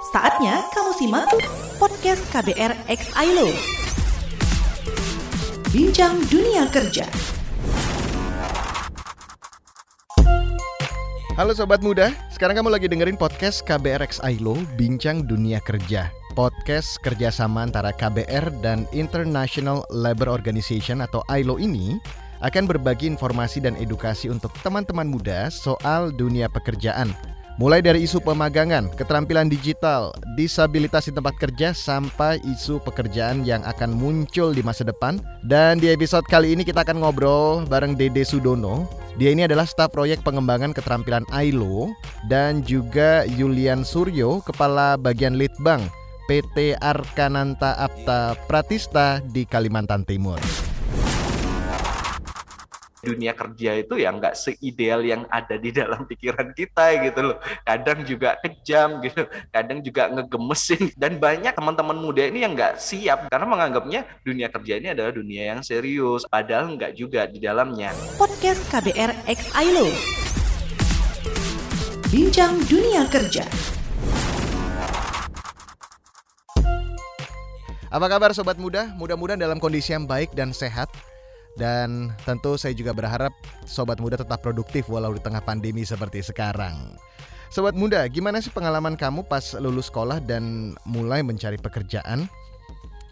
Saatnya kamu simak podcast KBR X ILO. Bincang Dunia Kerja. Halo Sobat Muda, sekarang kamu lagi dengerin podcast KBR X ILO, Bincang Dunia Kerja. Podcast kerjasama antara KBR dan International Labour Organization atau ILO ini akan berbagi informasi dan edukasi untuk teman-teman muda soal dunia pekerjaan – Mulai dari isu pemagangan, keterampilan digital, disabilitas di tempat kerja, sampai isu pekerjaan yang akan muncul di masa depan. Dan di episode kali ini kita akan ngobrol bareng Dede Sudono. Dia ini adalah staf proyek pengembangan keterampilan ILO dan juga Yulian Suryo, Kepala Bagian Litbang PT Arkananta Apta Pratista di Kalimantan Timur dunia kerja itu ya nggak seideal yang ada di dalam pikiran kita gitu loh. Kadang juga kejam gitu, kadang juga ngegemesin dan banyak teman-teman muda ini yang nggak siap karena menganggapnya dunia kerja ini adalah dunia yang serius, padahal nggak juga di dalamnya. Podcast KBR X ILO. Bincang dunia kerja. Apa kabar sobat muda? Mudah-mudahan dalam kondisi yang baik dan sehat dan tentu saya juga berharap sobat muda tetap produktif walau di tengah pandemi seperti sekarang. Sobat muda, gimana sih pengalaman kamu pas lulus sekolah dan mulai mencari pekerjaan?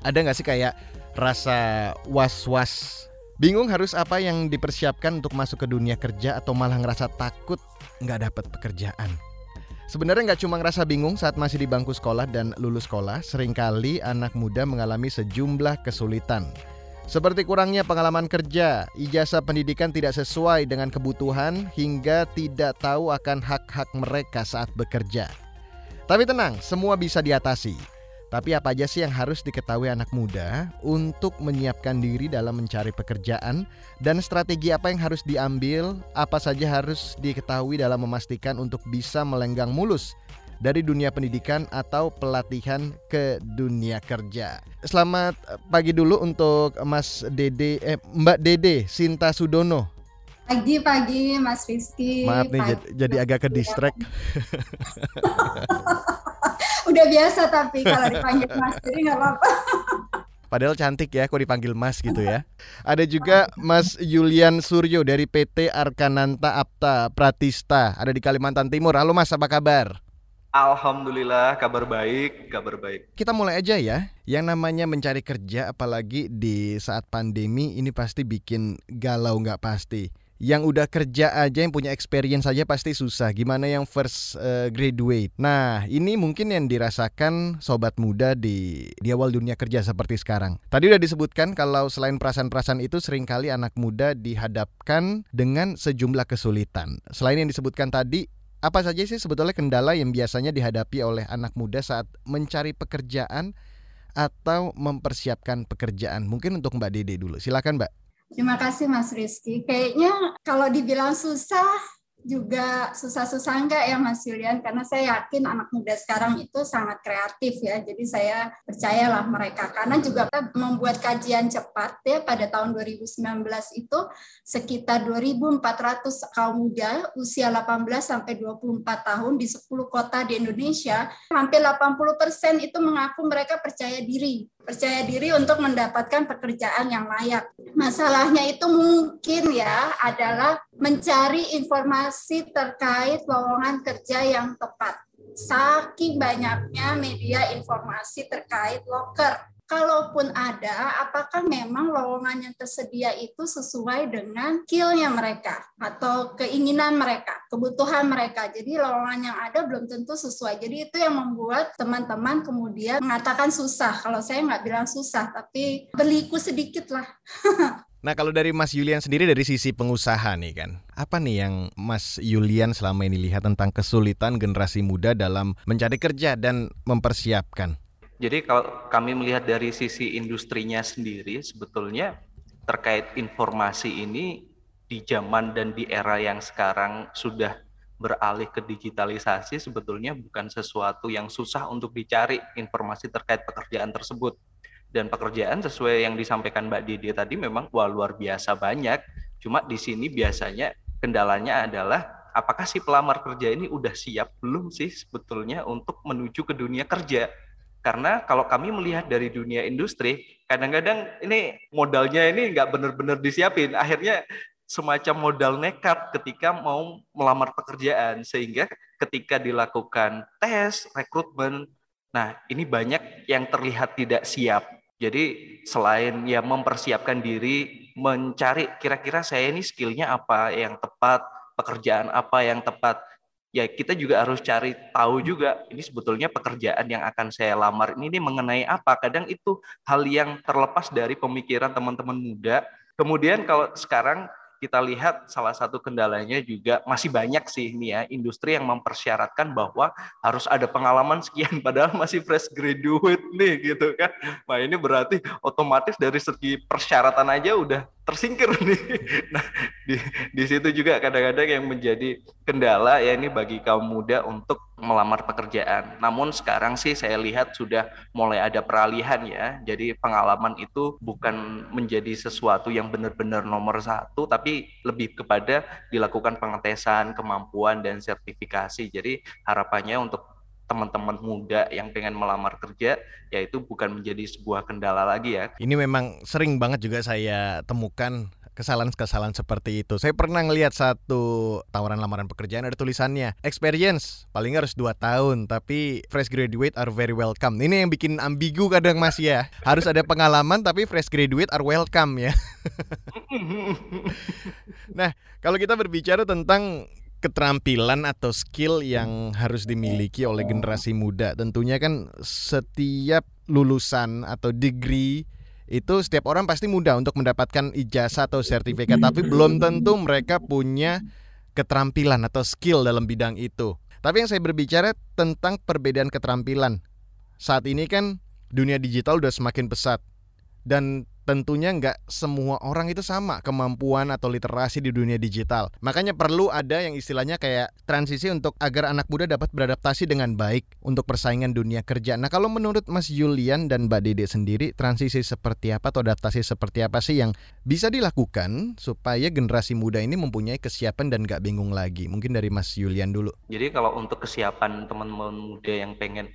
Ada nggak sih kayak rasa was-was, bingung harus apa yang dipersiapkan untuk masuk ke dunia kerja atau malah ngerasa takut nggak dapat pekerjaan? Sebenarnya nggak cuma ngerasa bingung saat masih di bangku sekolah dan lulus sekolah, sering kali anak muda mengalami sejumlah kesulitan seperti kurangnya pengalaman kerja, ijazah pendidikan tidak sesuai dengan kebutuhan hingga tidak tahu akan hak-hak mereka saat bekerja. Tapi tenang, semua bisa diatasi. Tapi apa aja sih yang harus diketahui anak muda untuk menyiapkan diri dalam mencari pekerjaan dan strategi apa yang harus diambil, apa saja harus diketahui dalam memastikan untuk bisa melenggang mulus dari dunia pendidikan atau pelatihan ke dunia kerja. Selamat pagi dulu untuk Mas Dede eh, Mbak Dede Sinta Sudono. Pagi pagi Mas Rizky. Maaf nih pagi. jadi, agak ke distract. Udah biasa tapi kalau dipanggil Mas jadi nggak apa-apa. Padahal cantik ya kok dipanggil Mas gitu ya. Ada juga Mas Yulian Suryo dari PT Arkananta Apta Pratista ada di Kalimantan Timur. Halo Mas, apa kabar? Alhamdulillah kabar baik, kabar baik. Kita mulai aja ya. Yang namanya mencari kerja apalagi di saat pandemi ini pasti bikin galau nggak pasti. Yang udah kerja aja yang punya experience saja pasti susah. Gimana yang first uh, graduate? Nah, ini mungkin yang dirasakan sobat muda di di awal dunia kerja seperti sekarang. Tadi udah disebutkan kalau selain perasaan-perasaan itu sering kali anak muda dihadapkan dengan sejumlah kesulitan. Selain yang disebutkan tadi, apa saja sih sebetulnya kendala yang biasanya dihadapi oleh anak muda saat mencari pekerjaan atau mempersiapkan pekerjaan? Mungkin untuk Mbak Dede dulu. Silakan, Mbak. Terima kasih Mas Rizky. Kayaknya kalau dibilang susah, juga susah-susah enggak ya Mas Yulian? Karena saya yakin anak muda sekarang itu sangat kreatif ya. Jadi saya percayalah mereka. Karena juga kita membuat kajian cepat ya pada tahun 2019 itu sekitar 2.400 kaum muda usia 18 sampai 24 tahun di 10 kota di Indonesia hampir 80 persen itu mengaku mereka percaya diri percaya diri untuk mendapatkan pekerjaan yang layak. Masalahnya itu mungkin ya adalah mencari informasi terkait lowongan kerja yang tepat. Saking banyaknya media informasi terkait loker kalaupun ada, apakah memang lowongan yang tersedia itu sesuai dengan skillnya mereka atau keinginan mereka, kebutuhan mereka. Jadi lowongan yang ada belum tentu sesuai. Jadi itu yang membuat teman-teman kemudian mengatakan susah. Kalau saya nggak bilang susah, tapi berliku sedikit lah. Nah kalau dari Mas Yulian sendiri dari sisi pengusaha nih kan, apa nih yang Mas Yulian selama ini lihat tentang kesulitan generasi muda dalam mencari kerja dan mempersiapkan? Jadi kalau kami melihat dari sisi industrinya sendiri, sebetulnya terkait informasi ini di zaman dan di era yang sekarang sudah beralih ke digitalisasi sebetulnya bukan sesuatu yang susah untuk dicari informasi terkait pekerjaan tersebut. Dan pekerjaan sesuai yang disampaikan Mbak Didi tadi memang wah luar biasa banyak. Cuma di sini biasanya kendalanya adalah apakah si pelamar kerja ini udah siap belum sih sebetulnya untuk menuju ke dunia kerja? Karena kalau kami melihat dari dunia industri, kadang-kadang ini modalnya ini nggak benar-benar disiapin. Akhirnya semacam modal nekat ketika mau melamar pekerjaan. Sehingga ketika dilakukan tes, rekrutmen, nah ini banyak yang terlihat tidak siap. Jadi selain ya mempersiapkan diri, mencari kira-kira saya ini skillnya apa yang tepat, pekerjaan apa yang tepat, ya kita juga harus cari tahu juga ini sebetulnya pekerjaan yang akan saya lamar ini, ini mengenai apa. Kadang itu hal yang terlepas dari pemikiran teman-teman muda. Kemudian kalau sekarang kita lihat salah satu kendalanya juga masih banyak sih ini ya industri yang mempersyaratkan bahwa harus ada pengalaman sekian padahal masih fresh graduate nih gitu kan. Nah ini berarti otomatis dari segi persyaratan aja udah tersingkir nih. Nah, di di situ juga kadang-kadang yang menjadi kendala ya ini bagi kaum muda untuk melamar pekerjaan. Namun sekarang sih saya lihat sudah mulai ada peralihan ya. Jadi pengalaman itu bukan menjadi sesuatu yang benar-benar nomor satu, tapi lebih kepada dilakukan pengetesan kemampuan dan sertifikasi. Jadi harapannya untuk teman-teman muda yang pengen melamar kerja yaitu bukan menjadi sebuah kendala lagi ya. Ini memang sering banget juga saya temukan kesalahan-kesalahan seperti itu. Saya pernah ngelihat satu tawaran lamaran pekerjaan ada tulisannya experience paling harus 2 tahun tapi fresh graduate are very welcome. Ini yang bikin ambigu kadang Mas ya. Harus ada pengalaman tapi fresh graduate are welcome ya. nah, kalau kita berbicara tentang keterampilan atau skill yang harus dimiliki oleh generasi muda. Tentunya kan setiap lulusan atau degree itu setiap orang pasti mudah untuk mendapatkan ijazah atau sertifikat, tapi belum tentu mereka punya keterampilan atau skill dalam bidang itu. Tapi yang saya berbicara tentang perbedaan keterampilan. Saat ini kan dunia digital udah semakin pesat dan tentunya nggak semua orang itu sama kemampuan atau literasi di dunia digital. Makanya perlu ada yang istilahnya kayak transisi untuk agar anak muda dapat beradaptasi dengan baik untuk persaingan dunia kerja. Nah kalau menurut Mas Julian dan Mbak Dede sendiri, transisi seperti apa atau adaptasi seperti apa sih yang bisa dilakukan supaya generasi muda ini mempunyai kesiapan dan nggak bingung lagi? Mungkin dari Mas Julian dulu. Jadi kalau untuk kesiapan teman-teman muda yang pengen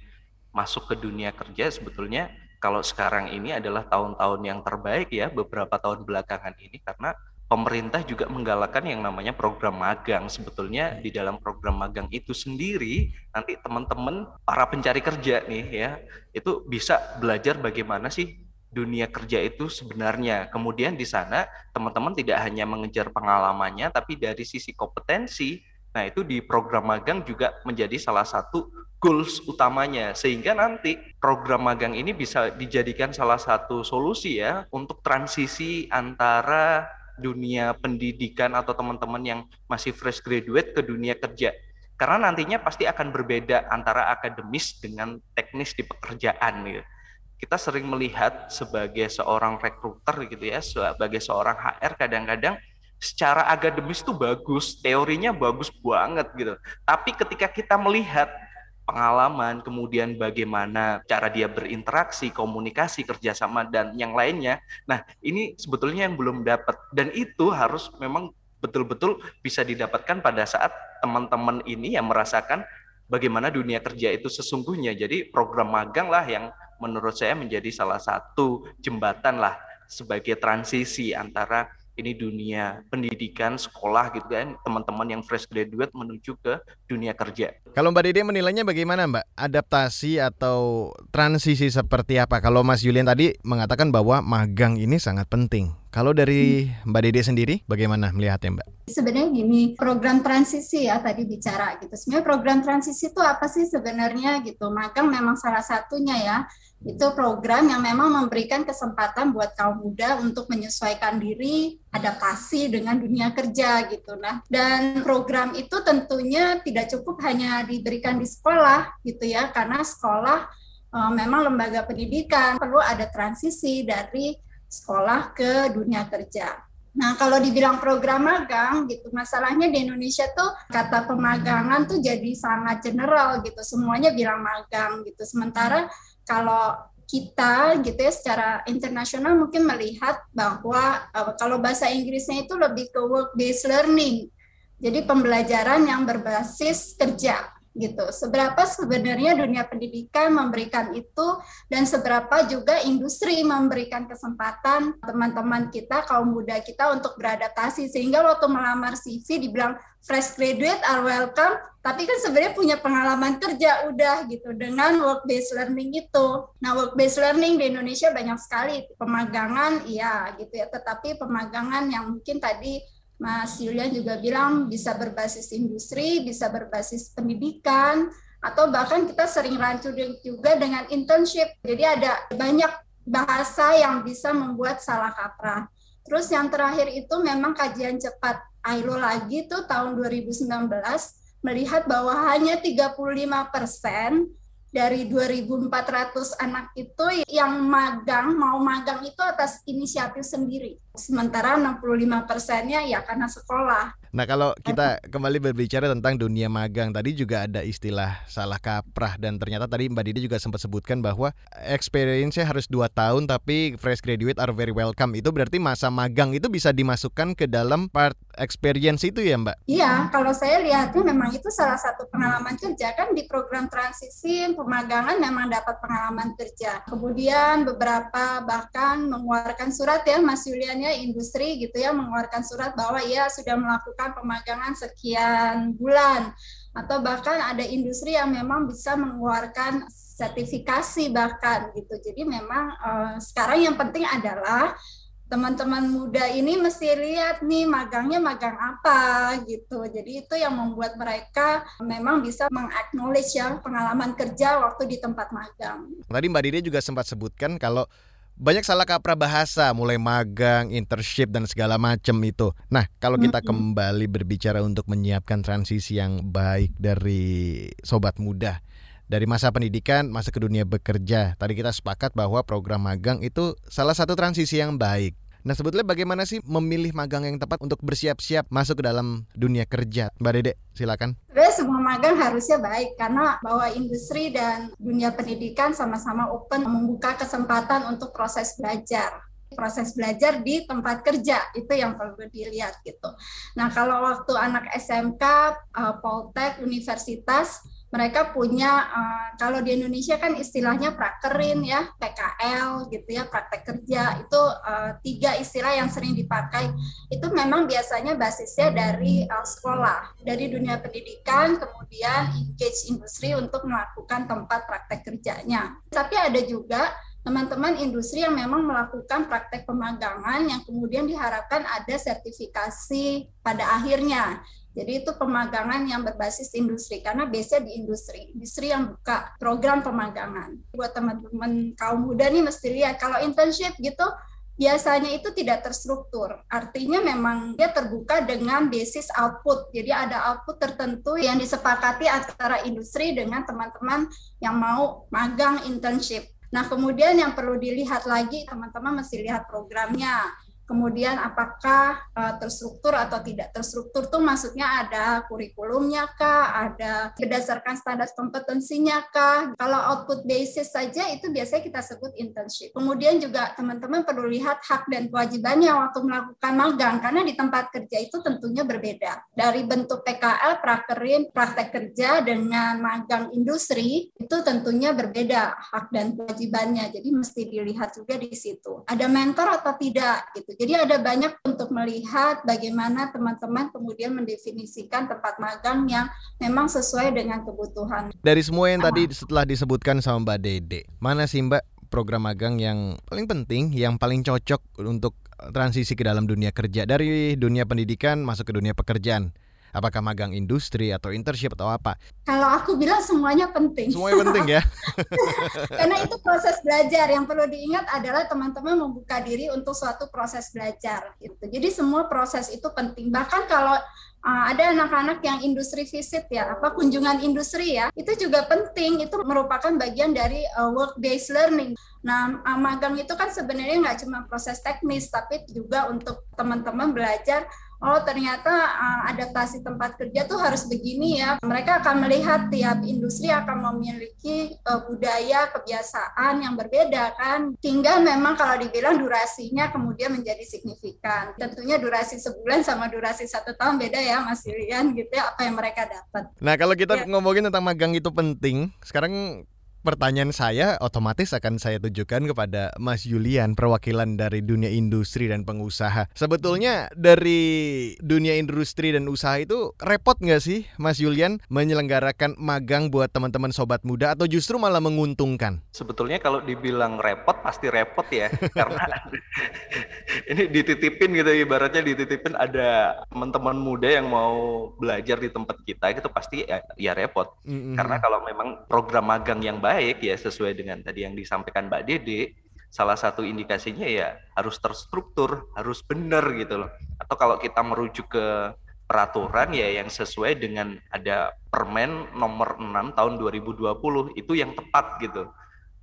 masuk ke dunia kerja sebetulnya kalau sekarang ini adalah tahun-tahun yang terbaik ya beberapa tahun belakangan ini karena pemerintah juga menggalakkan yang namanya program magang. Sebetulnya di dalam program magang itu sendiri nanti teman-teman para pencari kerja nih ya itu bisa belajar bagaimana sih dunia kerja itu sebenarnya. Kemudian di sana teman-teman tidak hanya mengejar pengalamannya tapi dari sisi kompetensi Nah, itu di program magang juga menjadi salah satu goals utamanya sehingga nanti program magang ini bisa dijadikan salah satu solusi ya untuk transisi antara dunia pendidikan atau teman-teman yang masih fresh graduate ke dunia kerja. Karena nantinya pasti akan berbeda antara akademis dengan teknis di pekerjaan gitu. Kita sering melihat sebagai seorang rekruter gitu ya, sebagai seorang HR kadang-kadang secara akademis itu bagus, teorinya bagus banget gitu. Tapi ketika kita melihat pengalaman, kemudian bagaimana cara dia berinteraksi, komunikasi, kerjasama, dan yang lainnya. Nah, ini sebetulnya yang belum dapat. Dan itu harus memang betul-betul bisa didapatkan pada saat teman-teman ini yang merasakan bagaimana dunia kerja itu sesungguhnya. Jadi program magang lah yang menurut saya menjadi salah satu jembatan lah sebagai transisi antara ini dunia pendidikan, sekolah gitu kan, teman-teman yang fresh graduate menuju ke dunia kerja. Kalau Mbak Dede menilainya bagaimana Mbak? Adaptasi atau transisi seperti apa? Kalau Mas Julian tadi mengatakan bahwa magang ini sangat penting. Kalau dari hmm. Mbak Dede sendiri, bagaimana melihatnya Mbak? Sebenarnya gini, program transisi ya tadi bicara gitu. Sebenarnya program transisi itu apa sih sebenarnya gitu? Magang memang salah satunya ya itu program yang memang memberikan kesempatan buat kaum muda untuk menyesuaikan diri, adaptasi dengan dunia kerja gitu. Nah, dan program itu tentunya tidak cukup hanya diberikan di sekolah gitu ya, karena sekolah e, memang lembaga pendidikan perlu ada transisi dari sekolah ke dunia kerja. Nah, kalau dibilang program magang gitu, masalahnya di Indonesia tuh kata pemagangan tuh jadi sangat general gitu, semuanya bilang magang gitu. Sementara kalau kita gitu ya secara internasional mungkin melihat bahwa uh, kalau bahasa Inggrisnya itu lebih ke work based learning. Jadi pembelajaran yang berbasis kerja gitu. Seberapa sebenarnya dunia pendidikan memberikan itu dan seberapa juga industri memberikan kesempatan teman-teman kita kaum muda kita untuk beradaptasi sehingga waktu melamar CV dibilang fresh graduate are welcome tapi kan sebenarnya punya pengalaman kerja udah gitu dengan work based learning itu. Nah, work based learning di Indonesia banyak sekali pemagangan iya gitu ya, tetapi pemagangan yang mungkin tadi Mas Yulian juga bilang bisa berbasis industri, bisa berbasis pendidikan, atau bahkan kita sering rancu juga dengan internship. Jadi ada banyak bahasa yang bisa membuat salah kaprah. Terus yang terakhir itu memang kajian cepat ILO lagi tuh tahun 2019 melihat bahwa hanya 35 persen dari 2.400 anak itu yang magang, mau magang itu atas inisiatif sendiri. Sementara 65 persennya ya karena sekolah. Nah kalau kita kembali berbicara tentang dunia magang tadi juga ada istilah salah kaprah dan ternyata tadi Mbak Didi juga sempat sebutkan bahwa experience-nya harus dua tahun tapi fresh graduate are very welcome itu berarti masa magang itu bisa dimasukkan ke dalam part experience itu ya Mbak? Iya kalau saya lihatnya memang itu salah satu pengalaman kerja kan di program transisi pemagangan memang dapat pengalaman kerja. Kemudian beberapa bahkan mengeluarkan surat ya Mas Yulian ya industri gitu ya mengeluarkan surat bahwa ia sudah melakukan pemagangan sekian bulan atau bahkan ada industri yang memang bisa mengeluarkan sertifikasi bahkan gitu. Jadi memang uh, sekarang yang penting adalah teman-teman muda ini mesti lihat nih magangnya magang apa gitu. Jadi itu yang membuat mereka memang bisa mengaknowledge ya pengalaman kerja waktu di tempat magang. Tadi Mbak Didi juga sempat sebutkan kalau banyak salah kaprah bahasa, mulai magang, internship dan segala macam itu. Nah, kalau kita kembali berbicara untuk menyiapkan transisi yang baik dari sobat muda dari masa pendidikan masuk ke dunia bekerja. Tadi kita sepakat bahwa program magang itu salah satu transisi yang baik. Nah sebetulnya bagaimana sih memilih magang yang tepat untuk bersiap-siap masuk ke dalam dunia kerja? Mbak Dede, silakan. Sebenarnya semua magang harusnya baik karena bahwa industri dan dunia pendidikan sama-sama open membuka kesempatan untuk proses belajar proses belajar di tempat kerja itu yang perlu dilihat gitu. Nah kalau waktu anak SMK, uh, Poltek, universitas mereka punya uh, kalau di Indonesia kan istilahnya prakerin ya PKL gitu ya praktek kerja. Itu uh, tiga istilah yang sering dipakai. Itu memang biasanya basisnya dari uh, sekolah dari dunia pendidikan kemudian engage industri untuk melakukan tempat praktek kerjanya. Tapi ada juga teman-teman industri yang memang melakukan praktek pemagangan yang kemudian diharapkan ada sertifikasi pada akhirnya jadi itu pemagangan yang berbasis industri karena biasanya di industri, industri yang buka program pemagangan. Buat teman-teman kaum muda nih mesti lihat kalau internship gitu biasanya itu tidak terstruktur. Artinya memang dia terbuka dengan basis output. Jadi ada output tertentu yang disepakati antara industri dengan teman-teman yang mau magang internship. Nah, kemudian yang perlu dilihat lagi teman-teman mesti lihat programnya kemudian apakah uh, terstruktur atau tidak terstruktur tuh maksudnya ada kurikulumnya kah, ada berdasarkan standar kompetensinya kah. Kalau output basis saja itu biasanya kita sebut internship. Kemudian juga teman-teman perlu lihat hak dan kewajibannya waktu melakukan magang karena di tempat kerja itu tentunya berbeda. Dari bentuk PKL, prakerin, praktek kerja dengan magang industri itu tentunya berbeda hak dan kewajibannya. Jadi mesti dilihat juga di situ. Ada mentor atau tidak gitu. Jadi ada banyak untuk melihat bagaimana teman-teman kemudian mendefinisikan tempat magang yang memang sesuai dengan kebutuhan. Dari semua yang tadi setelah disebutkan sama Mbak Dede, mana sih Mbak program magang yang paling penting, yang paling cocok untuk transisi ke dalam dunia kerja dari dunia pendidikan masuk ke dunia pekerjaan? Apakah magang industri atau internship atau apa? Kalau aku bilang semuanya penting. Semuanya penting ya. Karena itu proses belajar yang perlu diingat adalah teman-teman membuka diri untuk suatu proses belajar gitu. Jadi semua proses itu penting. Bahkan kalau uh, ada anak-anak yang industri visit ya, apa kunjungan industri ya, itu juga penting. Itu merupakan bagian dari uh, work based learning. Nah, uh, magang itu kan sebenarnya nggak cuma proses teknis, tapi juga untuk teman-teman belajar oh ternyata uh, adaptasi tempat kerja tuh harus begini ya. Mereka akan melihat tiap industri akan memiliki uh, budaya kebiasaan yang berbeda kan. Tinggal memang kalau dibilang durasinya kemudian menjadi signifikan. Tentunya durasi sebulan sama durasi satu tahun beda ya Mas Yulian gitu ya apa yang mereka dapat. Nah kalau kita ya. ngomongin tentang magang itu penting, sekarang pertanyaan saya otomatis akan saya tujukan kepada Mas Julian, perwakilan dari dunia industri dan pengusaha. Sebetulnya dari dunia industri dan usaha itu repot nggak sih Mas Julian menyelenggarakan magang buat teman-teman sobat muda atau justru malah menguntungkan? Sebetulnya kalau dibilang repot pasti repot ya, karena ini dititipin gitu ibaratnya dititipin ada teman-teman muda yang mau belajar di tempat kita itu pasti ya, ya repot. Mm -hmm. Karena kalau memang program magang yang baik baik ya sesuai dengan tadi yang disampaikan Mbak Dede, salah satu indikasinya ya harus terstruktur, harus benar gitu loh. Atau kalau kita merujuk ke peraturan ya yang sesuai dengan ada Permen nomor 6 tahun 2020 itu yang tepat gitu.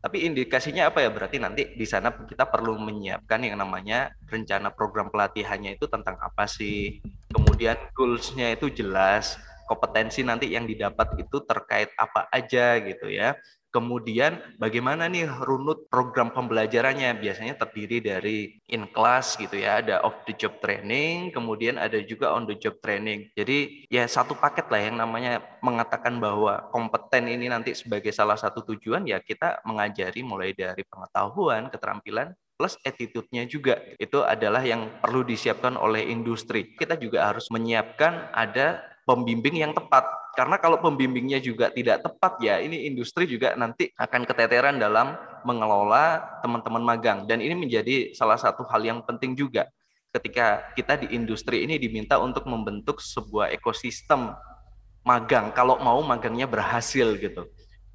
Tapi indikasinya apa ya? Berarti nanti di sana kita perlu menyiapkan yang namanya rencana program pelatihannya itu tentang apa sih? Kemudian goals-nya itu jelas, kompetensi nanti yang didapat itu terkait apa aja gitu ya. Kemudian bagaimana nih runut program pembelajarannya? Biasanya terdiri dari in class gitu ya, ada off the job training, kemudian ada juga on the job training. Jadi ya satu paket lah yang namanya mengatakan bahwa kompeten ini nanti sebagai salah satu tujuan ya kita mengajari mulai dari pengetahuan, keterampilan plus attitude-nya juga. Itu adalah yang perlu disiapkan oleh industri. Kita juga harus menyiapkan ada pembimbing yang tepat karena kalau pembimbingnya juga tidak tepat ya, ini industri juga nanti akan keteteran dalam mengelola teman-teman magang. Dan ini menjadi salah satu hal yang penting juga ketika kita di industri ini diminta untuk membentuk sebuah ekosistem magang kalau mau magangnya berhasil gitu.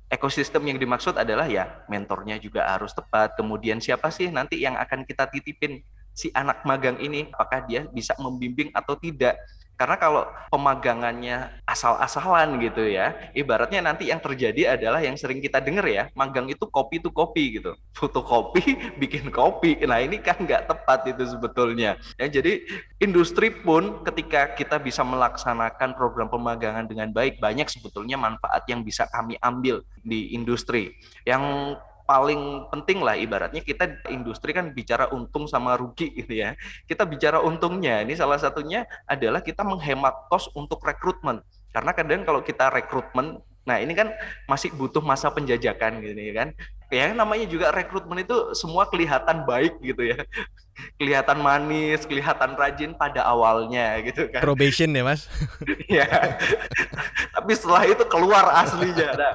Ekosistem yang dimaksud adalah ya mentornya juga harus tepat. Kemudian siapa sih nanti yang akan kita titipin si anak magang ini apakah dia bisa membimbing atau tidak karena kalau pemagangannya asal-asalan gitu ya, ibaratnya nanti yang terjadi adalah yang sering kita dengar ya, magang itu kopi itu kopi gitu. Fotokopi bikin kopi. Nah ini kan nggak tepat itu sebetulnya. Ya, jadi industri pun ketika kita bisa melaksanakan program pemagangan dengan baik, banyak sebetulnya manfaat yang bisa kami ambil di industri. Yang paling penting lah ibaratnya kita industri kan bicara untung sama rugi gitu ya. Kita bicara untungnya ini salah satunya adalah kita menghemat kos untuk rekrutmen. Karena kadang kalau kita rekrutmen, nah ini kan masih butuh masa penjajakan gitu ya kan. Ya namanya juga rekrutmen itu semua kelihatan baik gitu ya. Kelihatan manis, kelihatan rajin pada awalnya gitu kan. Probation ya, Mas. ya. Tapi setelah itu keluar aslinya. Nah,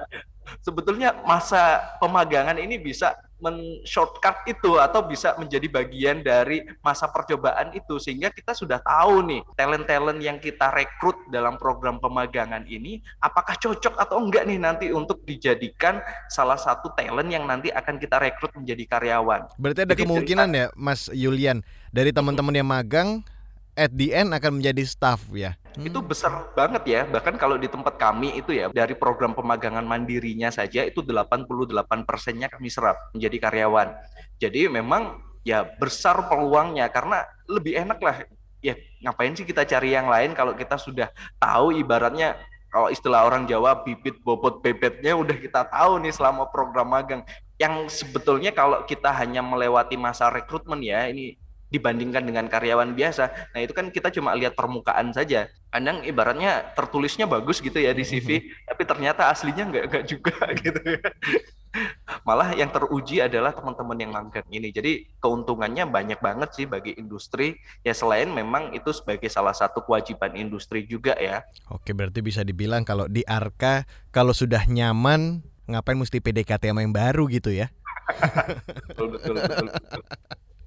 sebetulnya masa pemagangan ini bisa men-shortcut itu atau bisa menjadi bagian dari masa percobaan itu sehingga kita sudah tahu nih talent-talent yang kita rekrut dalam program pemagangan ini apakah cocok atau enggak nih nanti untuk dijadikan salah satu talent yang nanti akan kita rekrut menjadi karyawan. Berarti ada Jadi kemungkinan cerita, ya Mas Yulian dari teman-teman yang magang at the end akan menjadi staff ya. Hmm. Itu besar banget ya. Bahkan kalau di tempat kami itu ya dari program pemagangan mandirinya saja itu 88 persennya kami serap menjadi karyawan. Jadi memang ya besar peluangnya karena lebih enak lah ya ngapain sih kita cari yang lain kalau kita sudah tahu ibaratnya kalau istilah orang Jawa bibit bobot bebetnya udah kita tahu nih selama program magang yang sebetulnya kalau kita hanya melewati masa rekrutmen ya ini dibandingkan dengan karyawan biasa. Nah itu kan kita cuma lihat permukaan saja. Kadang ibaratnya tertulisnya bagus gitu ya di CV, mm-hmm. tapi ternyata aslinya nggak nggak juga gitu ya. Malah yang teruji adalah teman-teman yang magang ini. Jadi keuntungannya banyak banget sih bagi industri. Ya selain memang itu sebagai salah satu kewajiban industri juga ya. Oke berarti bisa dibilang kalau di Arka kalau sudah nyaman ngapain mesti PDKT sama yang baru gitu ya? betul, betul, betul, betul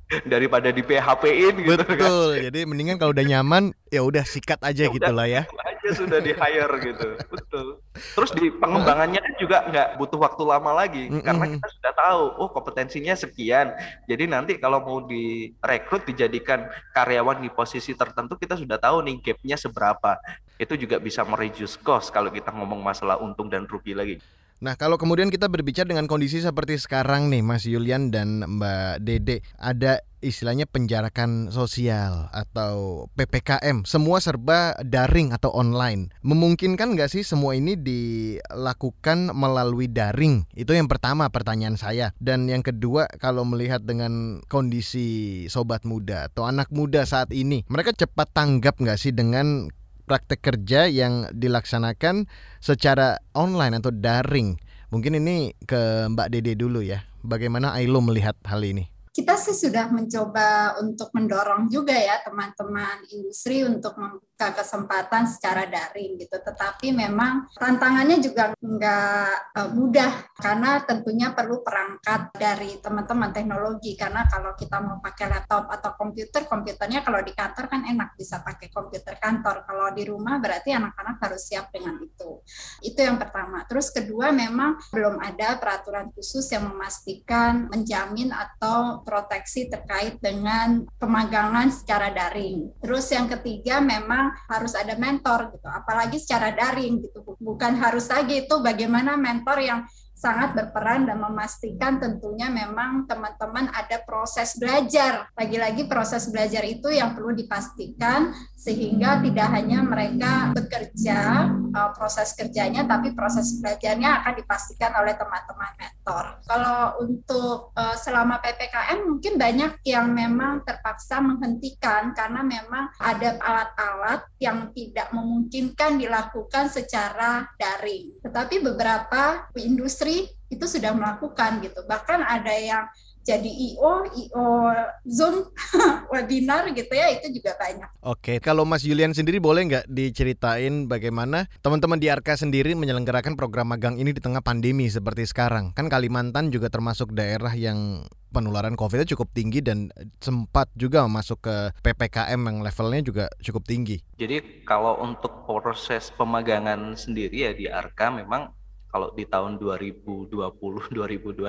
daripada di PHP-in gitu kan. Betul. Kan. Jadi mendingan kalau udah nyaman ya udah sikat aja ya gitu lah ya. Aja sudah di hire gitu. Betul. Terus di pengembangannya kan juga nggak butuh waktu lama lagi mm -mm. karena kita sudah tahu oh kompetensinya sekian. Jadi nanti kalau mau direkrut dijadikan karyawan di posisi tertentu kita sudah tahu nih gapnya seberapa. Itu juga bisa mereduce cost kalau kita ngomong masalah untung dan rugi lagi. Nah, kalau kemudian kita berbicara dengan kondisi seperti sekarang nih, Mas Yulian dan Mbak Dede, ada istilahnya penjarakan sosial atau PPKM, semua serba daring atau online. Memungkinkan nggak sih semua ini dilakukan melalui daring? Itu yang pertama pertanyaan saya. Dan yang kedua, kalau melihat dengan kondisi sobat muda atau anak muda saat ini, mereka cepat tanggap nggak sih dengan praktek kerja yang dilaksanakan secara online atau daring? Mungkin ini ke Mbak Dede dulu ya. Bagaimana Ailo melihat hal ini? kita sih sudah mencoba untuk mendorong juga ya teman-teman industri untuk kesempatan secara daring gitu. Tetapi memang tantangannya juga nggak uh, mudah karena tentunya perlu perangkat dari teman-teman teknologi. Karena kalau kita mau pakai laptop atau komputer, komputernya kalau di kantor kan enak bisa pakai komputer kantor. Kalau di rumah berarti anak-anak harus siap dengan itu. Itu yang pertama. Terus kedua memang belum ada peraturan khusus yang memastikan menjamin atau proteksi terkait dengan pemagangan secara daring. Terus yang ketiga memang harus ada mentor gitu, apalagi secara daring gitu. Bukan harus lagi itu bagaimana mentor yang sangat berperan dan memastikan tentunya memang teman-teman ada proses belajar. Lagi-lagi proses belajar itu yang perlu dipastikan sehingga tidak hanya mereka bekerja uh, proses kerjanya tapi proses belajarnya akan dipastikan oleh teman-teman mentor. Kalau untuk uh, selama PPKM mungkin banyak yang memang terpaksa menghentikan karena memang ada alat-alat yang tidak memungkinkan dilakukan secara daring. Tetapi beberapa industri itu sudah melakukan gitu. Bahkan ada yang jadi IO, IO Zoom, webinar gitu ya, itu juga banyak. Oke, kalau Mas Julian sendiri boleh nggak diceritain bagaimana teman-teman di Arka sendiri menyelenggarakan program magang ini di tengah pandemi seperti sekarang? Kan Kalimantan juga termasuk daerah yang penularan COVID itu cukup tinggi dan sempat juga masuk ke PPKM yang levelnya juga cukup tinggi. Jadi kalau untuk proses pemagangan sendiri ya di Arka memang kalau di tahun 2020 2021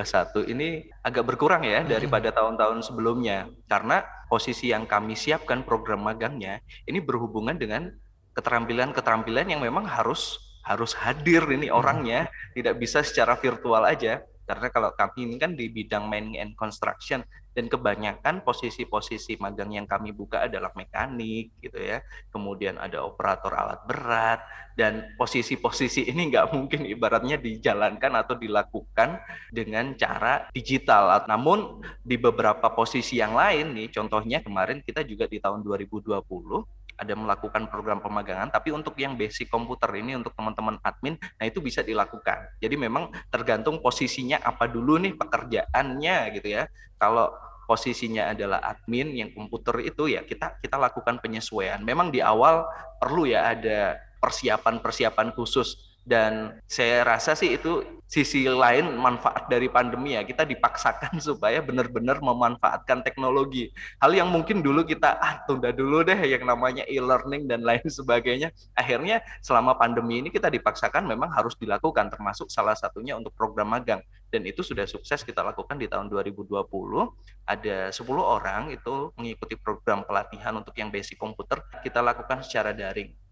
ini agak berkurang ya daripada tahun-tahun sebelumnya. Karena posisi yang kami siapkan program magangnya ini berhubungan dengan keterampilan-keterampilan yang memang harus harus hadir ini orangnya. Tidak bisa secara virtual aja karena kalau kami ini kan di bidang mining and construction dan kebanyakan posisi-posisi magang yang kami buka adalah mekanik gitu ya. Kemudian ada operator alat berat dan posisi-posisi ini nggak mungkin ibaratnya dijalankan atau dilakukan dengan cara digital. Namun di beberapa posisi yang lain nih contohnya kemarin kita juga di tahun 2020 ada melakukan program pemagangan, tapi untuk yang basic komputer ini untuk teman-teman admin, nah itu bisa dilakukan. Jadi memang tergantung posisinya apa dulu nih pekerjaannya gitu ya. Kalau posisinya adalah admin yang komputer itu ya kita kita lakukan penyesuaian. Memang di awal perlu ya ada persiapan-persiapan khusus dan saya rasa sih itu sisi lain manfaat dari pandemi ya. Kita dipaksakan supaya benar-benar memanfaatkan teknologi. Hal yang mungkin dulu kita ah tunda dulu deh yang namanya e-learning dan lain sebagainya. Akhirnya selama pandemi ini kita dipaksakan memang harus dilakukan termasuk salah satunya untuk program magang. Dan itu sudah sukses kita lakukan di tahun 2020 ada 10 orang itu mengikuti program pelatihan untuk yang basic komputer. Kita lakukan secara daring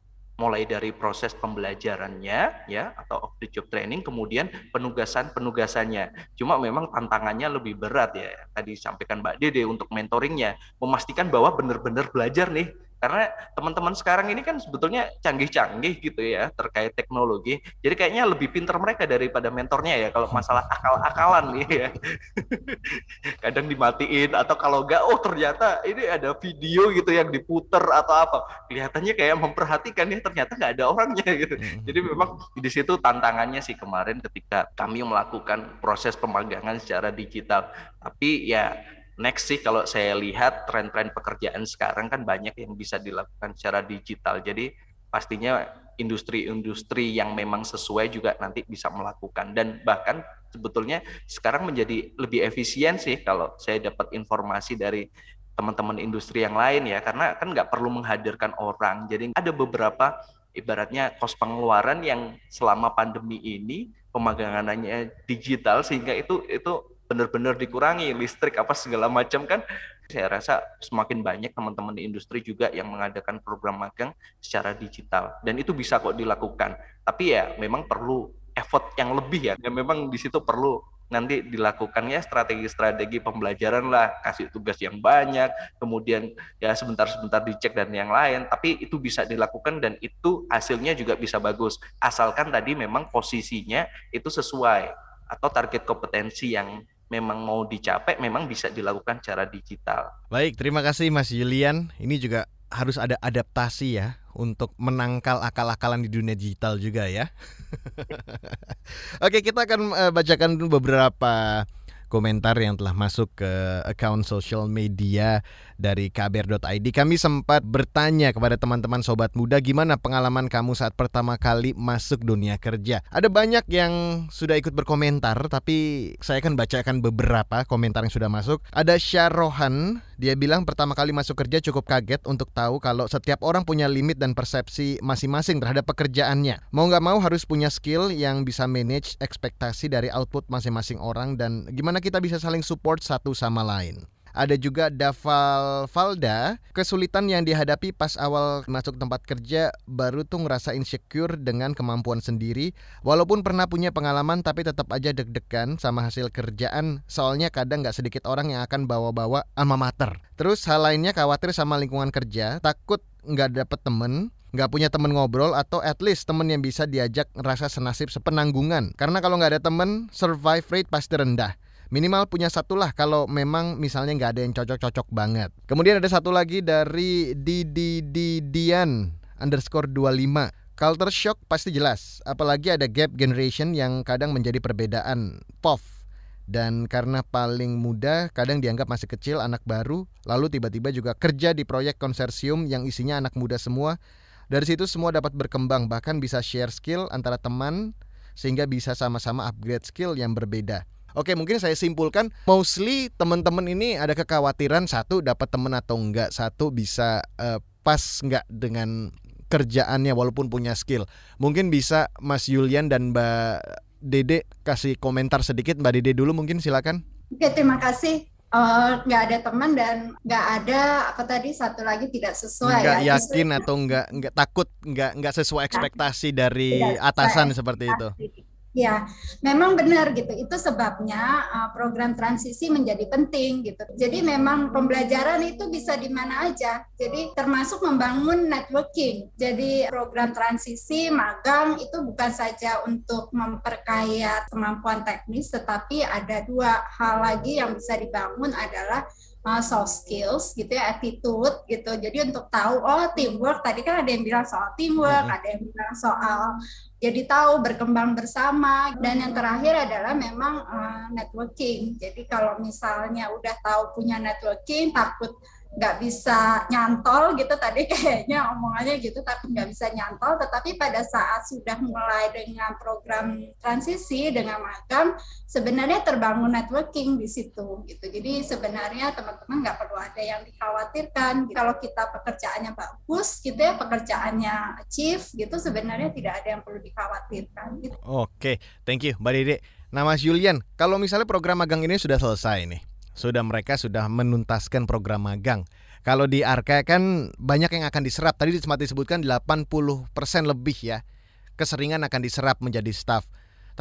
mulai dari proses pembelajarannya ya atau off the job training kemudian penugasan penugasannya cuma memang tantangannya lebih berat ya. Tadi sampaikan Mbak Dede untuk mentoringnya memastikan bahwa benar-benar belajar nih karena teman-teman sekarang ini kan sebetulnya canggih-canggih gitu ya terkait teknologi. Jadi kayaknya lebih pinter mereka daripada mentornya ya kalau masalah akal-akalan nih ya. Kadang dimatiin atau kalau enggak oh ternyata ini ada video gitu yang diputer atau apa. Kelihatannya kayak memperhatikan ya ternyata nggak ada orangnya gitu. Hmm. Jadi memang di situ tantangannya sih kemarin ketika kami melakukan proses pemagangan secara digital. Tapi ya next sih kalau saya lihat tren-tren pekerjaan sekarang kan banyak yang bisa dilakukan secara digital. Jadi pastinya industri-industri yang memang sesuai juga nanti bisa melakukan. Dan bahkan sebetulnya sekarang menjadi lebih efisien sih kalau saya dapat informasi dari teman-teman industri yang lain ya. Karena kan nggak perlu menghadirkan orang. Jadi ada beberapa ibaratnya kos pengeluaran yang selama pandemi ini pemagangannya digital sehingga itu itu benar-benar dikurangi listrik apa segala macam kan. Saya rasa semakin banyak teman-teman di industri juga yang mengadakan program magang secara digital. Dan itu bisa kok dilakukan. Tapi ya memang perlu effort yang lebih ya. Dan memang di situ perlu nanti dilakukan ya strategi-strategi pembelajaran lah, kasih tugas yang banyak, kemudian ya sebentar-sebentar dicek dan yang lain, tapi itu bisa dilakukan dan itu hasilnya juga bisa bagus, asalkan tadi memang posisinya itu sesuai atau target kompetensi yang memang mau dicapai memang bisa dilakukan secara digital. Baik, terima kasih Mas Julian. Ini juga harus ada adaptasi ya untuk menangkal akal-akalan di dunia digital juga ya. Oke, kita akan uh, bacakan beberapa komentar yang telah masuk ke account social media dari kbr.id. Kami sempat bertanya kepada teman-teman sobat muda gimana pengalaman kamu saat pertama kali masuk dunia kerja. Ada banyak yang sudah ikut berkomentar tapi saya akan bacakan beberapa komentar yang sudah masuk. Ada Syarohan, dia bilang pertama kali masuk kerja cukup kaget untuk tahu kalau setiap orang punya limit dan persepsi masing-masing terhadap pekerjaannya. Mau nggak mau harus punya skill yang bisa manage ekspektasi dari output masing-masing orang dan gimana kita bisa saling support satu sama lain. Ada juga Daval Valda, kesulitan yang dihadapi pas awal masuk tempat kerja baru tuh ngerasa insecure dengan kemampuan sendiri walaupun pernah punya pengalaman tapi tetap aja deg-degan sama hasil kerjaan soalnya kadang nggak sedikit orang yang akan bawa-bawa alma mater. Terus hal lainnya khawatir sama lingkungan kerja, takut nggak dapet temen, nggak punya temen ngobrol atau at least temen yang bisa diajak ngerasa senasib sepenanggungan. Karena kalau nggak ada temen, survive rate pasti rendah. Minimal punya satu lah kalau memang misalnya nggak ada yang cocok-cocok banget. Kemudian ada satu lagi dari Didi Didian underscore 25. Culture shock pasti jelas, apalagi ada gap generation yang kadang menjadi perbedaan POV dan karena paling muda kadang dianggap masih kecil anak baru lalu tiba-tiba juga kerja di proyek konsorsium yang isinya anak muda semua dari situ semua dapat berkembang bahkan bisa share skill antara teman sehingga bisa sama-sama upgrade skill yang berbeda Oke, mungkin saya simpulkan mostly teman-teman ini ada kekhawatiran satu dapat teman atau enggak, satu bisa uh, pas enggak dengan kerjaannya walaupun punya skill. Mungkin bisa Mas Yulian dan Mbak Dede kasih komentar sedikit Mbak Dede dulu mungkin silakan. Oke, terima kasih. Uh, nggak ada teman dan nggak ada apa tadi satu lagi tidak sesuai nggak ya. yakin atau nggak nggak takut nggak nggak sesuai ekspektasi dari atasan seperti itu Ya, memang benar gitu. Itu sebabnya uh, program transisi menjadi penting gitu. Jadi memang pembelajaran itu bisa di mana aja. Jadi termasuk membangun networking. Jadi program transisi magang itu bukan saja untuk memperkaya kemampuan teknis, tetapi ada dua hal lagi yang bisa dibangun adalah uh, soft skills gitu ya attitude gitu jadi untuk tahu oh teamwork tadi kan ada yang bilang soal teamwork mm -hmm. ada yang bilang soal jadi tahu berkembang bersama. Dan yang terakhir adalah memang uh, networking. Jadi kalau misalnya udah tahu punya networking takut nggak bisa nyantol gitu tadi kayaknya omongannya gitu tapi nggak bisa nyantol tetapi pada saat sudah mulai dengan program transisi dengan magang sebenarnya terbangun networking di situ gitu jadi sebenarnya teman-teman nggak perlu ada yang dikhawatirkan kalau kita pekerjaannya bagus gitu ya pekerjaannya achieve gitu sebenarnya tidak ada yang perlu dikhawatirkan gitu. Oke, thank you Mbak Dede. Nah Mas Julian, kalau misalnya program magang ini sudah selesai nih, sudah mereka sudah menuntaskan program magang. Kalau di Arka kan banyak yang akan diserap. Tadi sempat disebutkan 80% lebih ya. Keseringan akan diserap menjadi staff.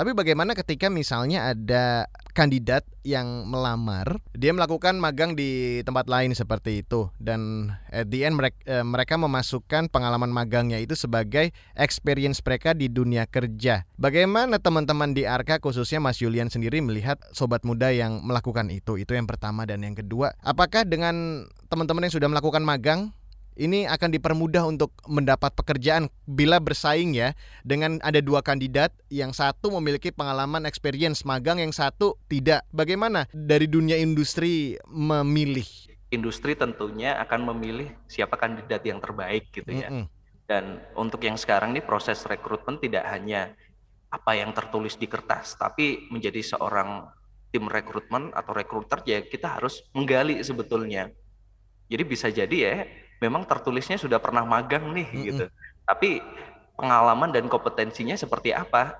Tapi bagaimana ketika misalnya ada kandidat yang melamar, dia melakukan magang di tempat lain seperti itu dan at the end mereka, eh, mereka memasukkan pengalaman magangnya itu sebagai experience mereka di dunia kerja. Bagaimana teman-teman di Arka khususnya Mas Julian sendiri melihat sobat muda yang melakukan itu? Itu yang pertama dan yang kedua, apakah dengan teman-teman yang sudah melakukan magang ini akan dipermudah untuk mendapat pekerjaan bila bersaing ya dengan ada dua kandidat yang satu memiliki pengalaman experience magang yang satu tidak. Bagaimana dari dunia industri memilih? Industri tentunya akan memilih siapa kandidat yang terbaik gitu ya. Mm -hmm. Dan untuk yang sekarang nih proses rekrutmen tidak hanya apa yang tertulis di kertas, tapi menjadi seorang tim rekrutmen atau rekruter ya kita harus menggali sebetulnya. Jadi bisa jadi ya memang tertulisnya sudah pernah magang nih mm -hmm. gitu. Tapi pengalaman dan kompetensinya seperti apa?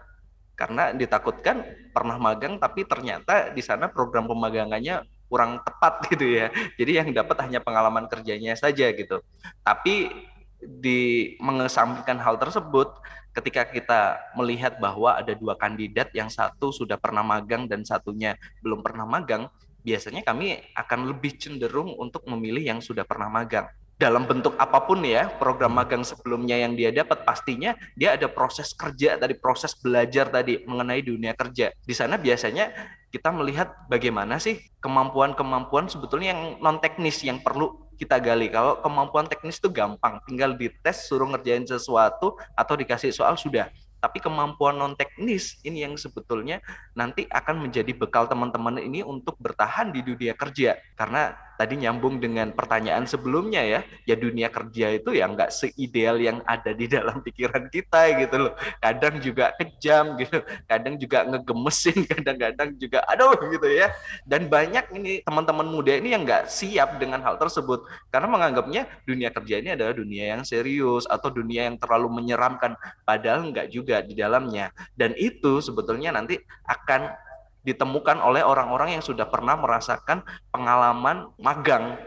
Karena ditakutkan pernah magang tapi ternyata di sana program pemagangannya kurang tepat gitu ya. Jadi yang dapat hanya pengalaman kerjanya saja gitu. Tapi di mengesampingkan hal tersebut, ketika kita melihat bahwa ada dua kandidat yang satu sudah pernah magang dan satunya belum pernah magang, biasanya kami akan lebih cenderung untuk memilih yang sudah pernah magang. Dalam bentuk apa pun ya, program magang sebelumnya yang dia dapat pastinya dia ada proses kerja tadi, proses belajar tadi mengenai dunia kerja. Di sana biasanya kita melihat bagaimana sih kemampuan-kemampuan sebetulnya yang non teknis yang perlu kita gali. Kalau kemampuan teknis itu gampang, tinggal dites, suruh ngerjain sesuatu atau dikasih soal sudah. Tapi kemampuan non teknis ini yang sebetulnya nanti akan menjadi bekal teman-teman ini untuk bertahan di dunia kerja. Karena tadi nyambung dengan pertanyaan sebelumnya ya, ya dunia kerja itu ya nggak seideal yang ada di dalam pikiran kita gitu loh. Kadang juga kejam gitu, kadang juga ngegemesin, kadang-kadang juga aduh gitu ya. Dan banyak ini teman-teman muda ini yang nggak siap dengan hal tersebut karena menganggapnya dunia kerja ini adalah dunia yang serius atau dunia yang terlalu menyeramkan, padahal nggak juga di dalamnya. Dan itu sebetulnya nanti akan ditemukan oleh orang-orang yang sudah pernah merasakan pengalaman magang.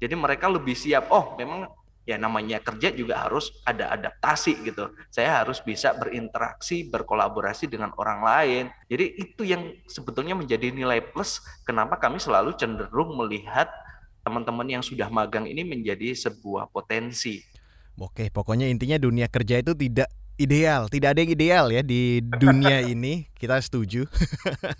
Jadi mereka lebih siap, oh memang ya namanya kerja juga harus ada adaptasi gitu. Saya harus bisa berinteraksi, berkolaborasi dengan orang lain. Jadi itu yang sebetulnya menjadi nilai plus kenapa kami selalu cenderung melihat teman-teman yang sudah magang ini menjadi sebuah potensi. Oke, pokoknya intinya dunia kerja itu tidak ideal, tidak ada yang ideal ya di dunia ini. Kita setuju.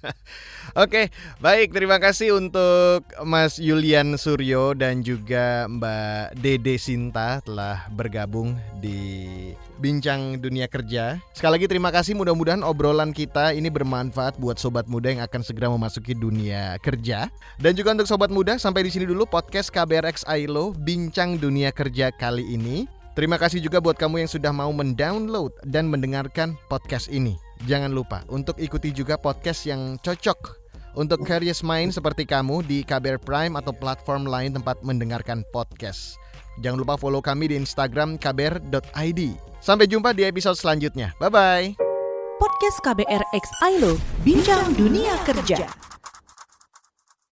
Oke, baik. Terima kasih untuk Mas Yulian Suryo dan juga Mbak Dede Sinta telah bergabung di Bincang Dunia Kerja. Sekali lagi terima kasih. Mudah-mudahan obrolan kita ini bermanfaat buat sobat muda yang akan segera memasuki dunia kerja. Dan juga untuk sobat muda, sampai di sini dulu podcast KBRX Ailo Bincang Dunia Kerja kali ini. Terima kasih juga buat kamu yang sudah mau mendownload dan mendengarkan podcast ini. Jangan lupa untuk ikuti juga podcast yang cocok untuk curious mind seperti kamu di KBR Prime atau platform lain tempat mendengarkan podcast. Jangan lupa follow kami di Instagram kbr.id. Sampai jumpa di episode selanjutnya. Bye-bye. Podcast KBR X Ailo, Bincang Dunia Kerja.